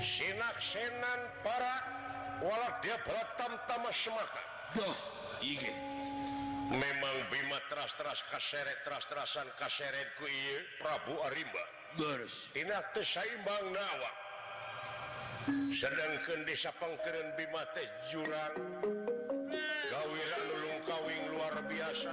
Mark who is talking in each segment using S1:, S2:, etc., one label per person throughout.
S1: Sinak Senan para walau dia per tam masyarakat memang Bimaas kaset tras-terasan kaseretku Prabuba sedangkan desapangkerren Bimate juranglungwin luar biasa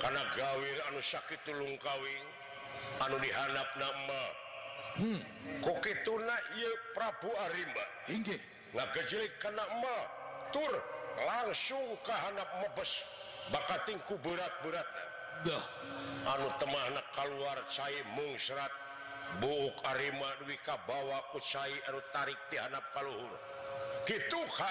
S1: karena gawir anu sakitlungngkawin anu dihanap nama
S2: hmm.
S1: kok itu Prabu Ama nggakjelik karena tur langsung kehan mebes makatingku beat-burat anu keluar saya mung serat bumawiwa tarik dihan Palhur gitukha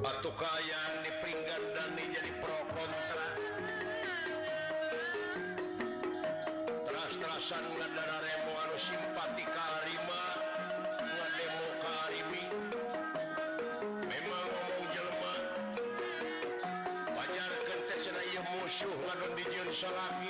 S1: batuka dipinggang dan menjadi prokontra ter-terasan t darah Remo harus simpati karima dua demo kali ini memang musuh diju salahmi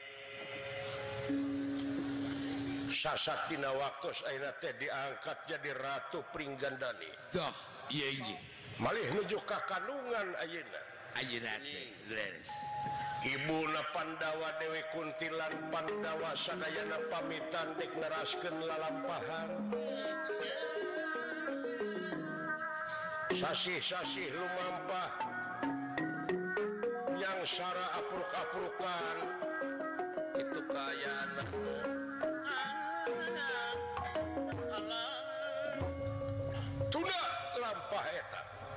S1: tina waktu diangkat jadi ratu peringgandani nujukungan Ibunadawa dewe kuntntilan pandawa sanayana pamitanas dalam paham sasi-sasi Lumpa yangs itu bayan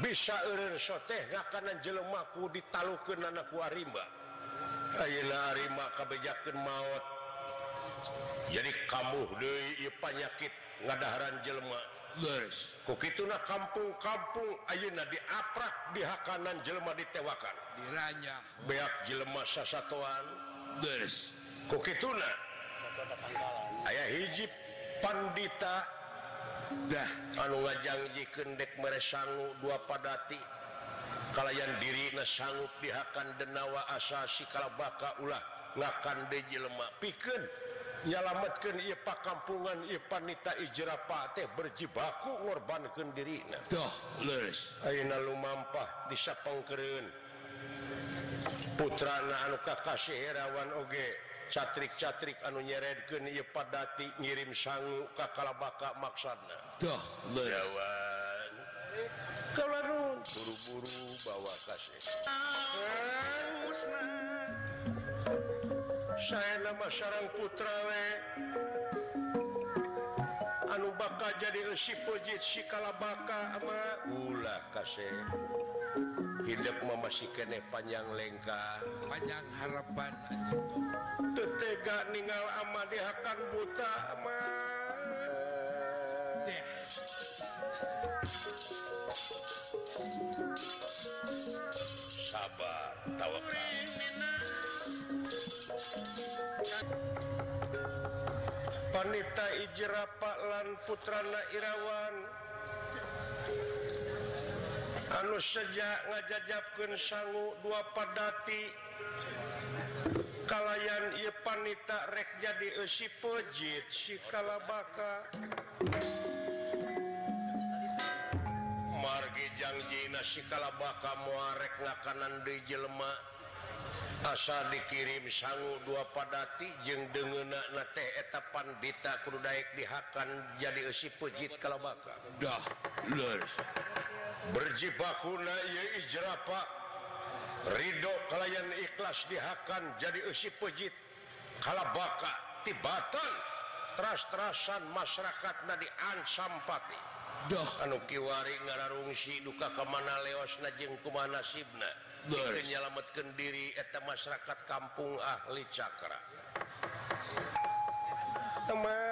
S1: bisate kanan jelemahku dita ke nanakuwarima maut jadi kamu De panyakit ngadaran jelemah kokituna kampungkung Auna dirak dihakanan jelelma ditewakan
S2: diranya be
S1: jelemah sasatuan
S2: guys
S1: kokitu ayaah hijib Pandita yang
S2: punya
S1: wajikendek dua padati kalian dirinya sanggu dihakan deawa asasi kalau bakal ulah lakan Deji lemak piken yalamatatkanpa kampungan Ipanta Iijrapat berji bakugorban ke dirimpa bisa peng putranuka kasih Heawan oke catrik-catrik anu nyere keni padati ngirim sanggu kakala bakka maksanah lewan kalau buru-buru bawa kasih saya namarang Putra anu baka jadishipojjit sikala bakka ama ulah kasih hidup memasikannya panjang lengka
S2: panjang harapan
S1: tetega ninggal ama dihakan buta ama sabar tawakal panita ijrapa lan putrana irawan sejak ngajajabkun sanggu dua padati kalyan Yepan takrek jadi usipojjit sikalabaka Margi Jajiina sikalabaka Murek nga makanan di Jelelma asa dikirim sanggu dua padati jengdente eta pan di krudaik dihakan jadi usipojjitkala bakka
S2: dah lu
S1: berjiba jeah Ridho ikhlas dihakan jadi usi Pujit kalau baka tibatan tras-terasan masyarakat Nadi Ansampati
S2: doh
S1: anukiwarirungi duka kemana Leos Najeng kumanaibna menyelamatkan diri masyarakat Kampung ahli Cakra teman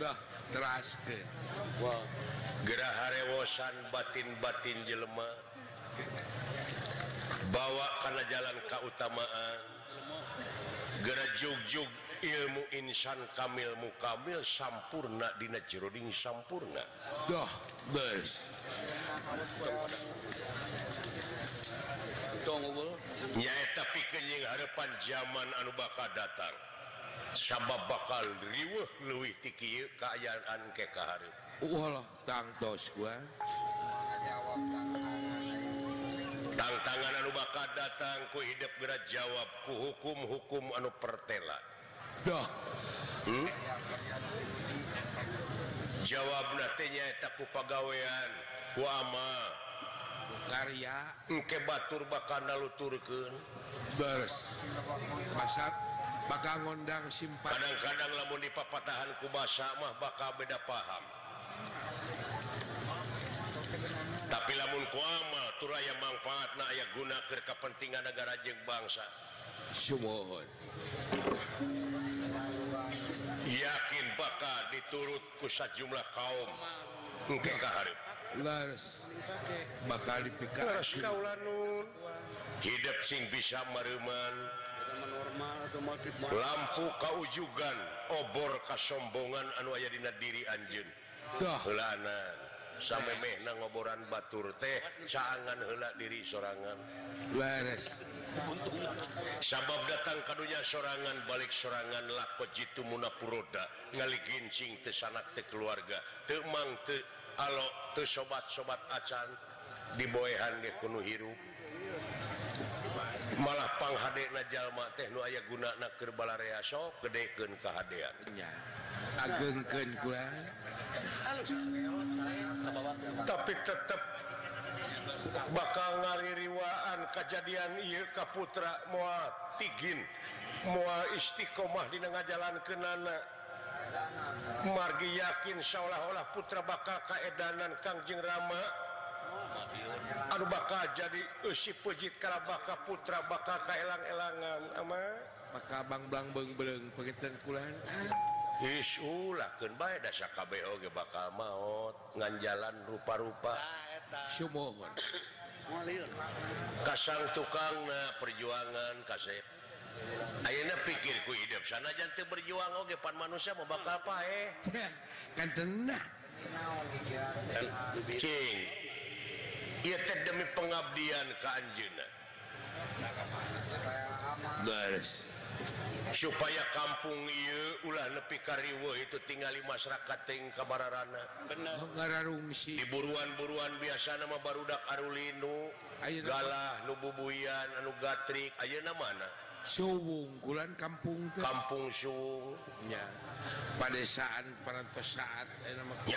S2: as
S1: gera rewosan batin batin jelelma bawa karena jalan keutamaan gera jogjug ilmu Insan Kamil Mukabil sampurna Dina Ciroding sampurna tapi kenyi had depan zaman anu Baka datang sabab bakalwih ti kayak ke
S2: haritos
S1: tantangan bakal datangku hidup gerak jawabkukum-hukum anu perla hmm? jawabnya takku pegaweianma
S2: karyake
S1: batur bakal lalu turken
S2: bes masaku mau bakal ngondang sim
S1: padadang-kadang lamun dipatahan kuba samamah bakal beda paham tapi lamun kwamamatura yang manfaat na aya guna kekapentingan negarajeng bangsa yakin bakal diturt kusat jumlah kaum
S2: maka dip
S1: hidup sing bisa meriman ke
S3: lampu
S1: kau juga obor kesombongan anu Yadina diri
S2: Anjunlanna
S1: sampai Me na ngoboran baturu teh cangan helak diri serranganres sabab datang kadunya sorangan balik seranganlah Koji itu munapuroda ngalincingtesana teh keluargaang sobat-sobat acan dibohan de penuh Hiu malahpangghade Na Jalma Teno ayaguna Nakerbaso gedeken kehaannya
S2: Agung
S1: tapi tetap bakal ngari riwaan kejadian Yka putra muagin mua Istiqomah ditengah jalan Kenana margi yakin syaolah-olah putra-baal kaedanan Kajing Rama
S3: punya
S1: Aduh bakal jadi usib Pujit karena baka putra bakal Kaelang-elangan ama
S2: bakalanglangng pengkitan
S1: pulanglahdah KB bakal maut nga jalanlan rupa-rupa kasar tukang perjuangan kasih akhirnya pikirku hidup sana ja berjuangan depan manusia mau bakalapa
S2: kan
S1: demi pengabdian ke
S2: An
S1: supaya kampung u lebih kariwo itu tinggali masyarakat kabarana
S3: kegara
S2: rumsi
S1: buruan-buruuan biasa nama barudakarullinolah nububuyan anugetri
S2: manalan kampung
S1: kampung sunya
S2: padadesaan paraan pesat pi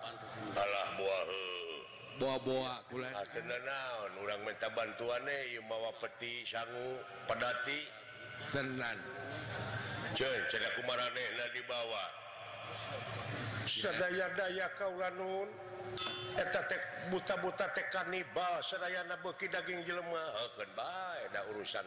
S3: Allah
S1: buah
S2: baah-bo
S1: orang minta bantuanembawa peti sanggu padati
S2: tenanda
S1: ku dibawa sedaya-daya kauuntek buta-buta tekkanibal Seraya naki daging jelemah urusan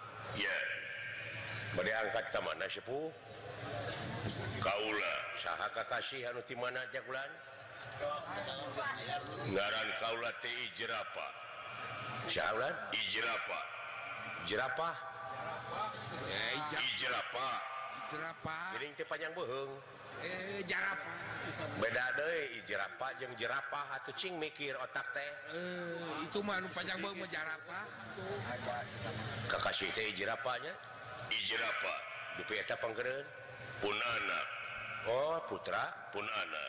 S1: punya pada angkatpu Kaula Syaha Kakasihanman aja bulan Kaula jerapah di jerapah jerapahah panjang bohong
S2: eh, jarap
S1: be jerapah je jerapah atau mikir otak teh
S2: eh, itu man panjang
S1: kekasi jerapanyarapah dupeta Panggeren pun Oh putra punana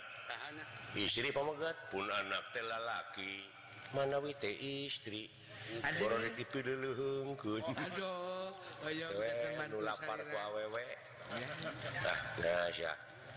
S1: istri pemegat punana telalaki manawite istri dulu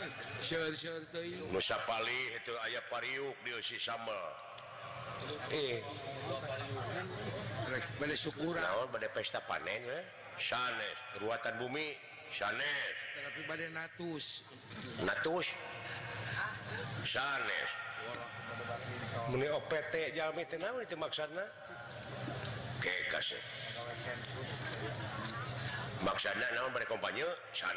S2: punya
S1: itu ayaah pariuk
S2: dibalik sukura
S1: bad pesta panen eh. san ruatan bumi santustusPT ituana Maksana komp san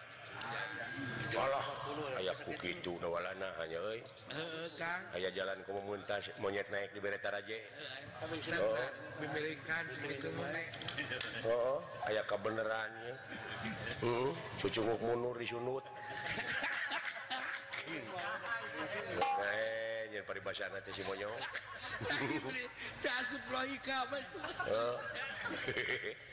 S2: punya
S3: Hai Ay
S1: ituwala hanya ayaah jalan komuntas monyet naik di beretaje Oh ayaah kabenarer cucu mundur diunuut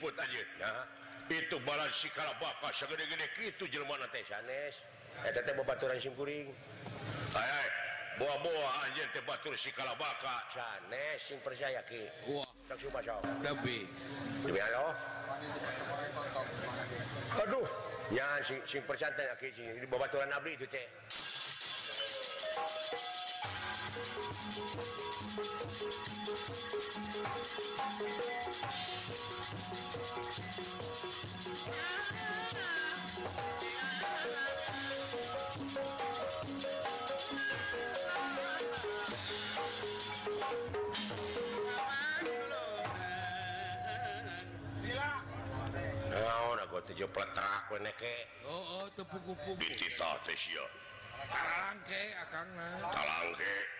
S1: put itu balaan sikala serummaning baah-boah Anjr terba sikala bak percaya Aduh ya na itu ce Iya. Nah, tujuh peletrak kue neke
S2: Oh oh tepuk-tepuk Ditita
S1: tesia
S2: Kalangke, akang na
S1: Kalangke.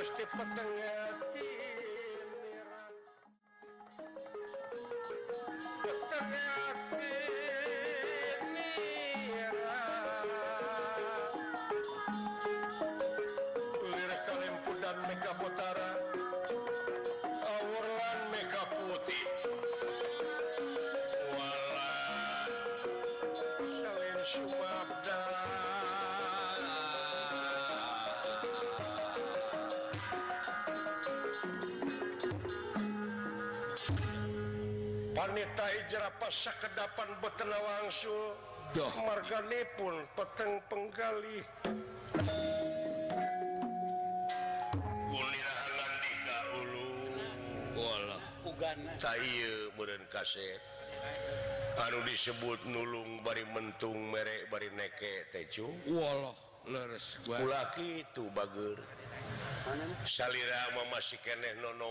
S1: कुश्ती पतंग apa kedapan betina angsul mari pun peeng penggali Aduh disebut nulung bari mentung merekbari nekecu
S2: itu
S1: bag Sha memasikanneknonou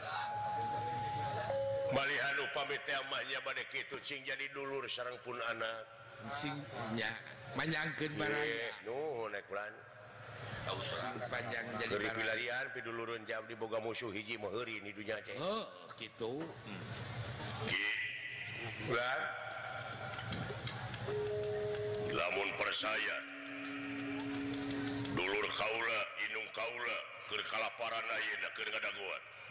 S1: Hai Bal Anu pamitnya pada kita sing jadi dulur seorang pun anak
S2: singnya menyaket panjang jadiar
S1: dulu jam di Boga musuh hiji mau ini dunya aja
S2: gitu oh, hmm.
S1: lamun persayaan dulur Kaula minuung Kaula kekala para naguan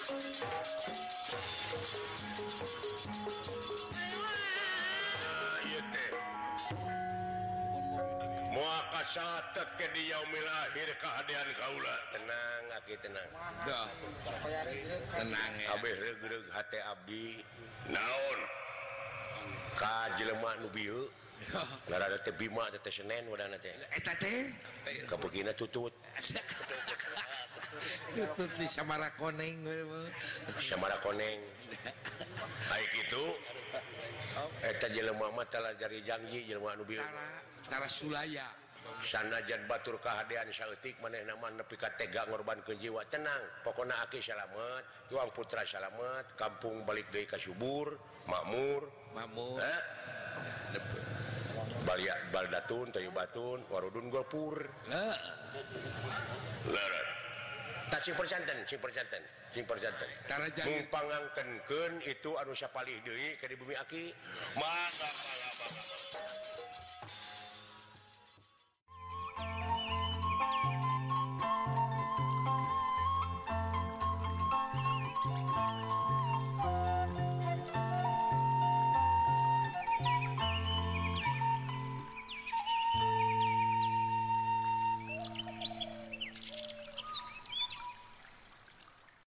S1: Hai mau saat ke diau me lahir keadaan kaula tenangki tenang
S4: tenangeh
S1: reg H Abi naon ka jelemah nubiu narada tebimatete Senin udah begin tutup
S2: YouTube di Samara Koneng
S1: Saeng ituri eh, Janji Jelmabiltara
S2: Suaya
S1: sanajan Batur kehaantik menen nama nepikategak Ngorban kejiwa Tenangpokona aki salalamat uang Putra Salamat Kampung Bawi Kayubur Mamurlia eh? Baldatun Toyubatun warudun Gopur angkanken itu anususia bumi aki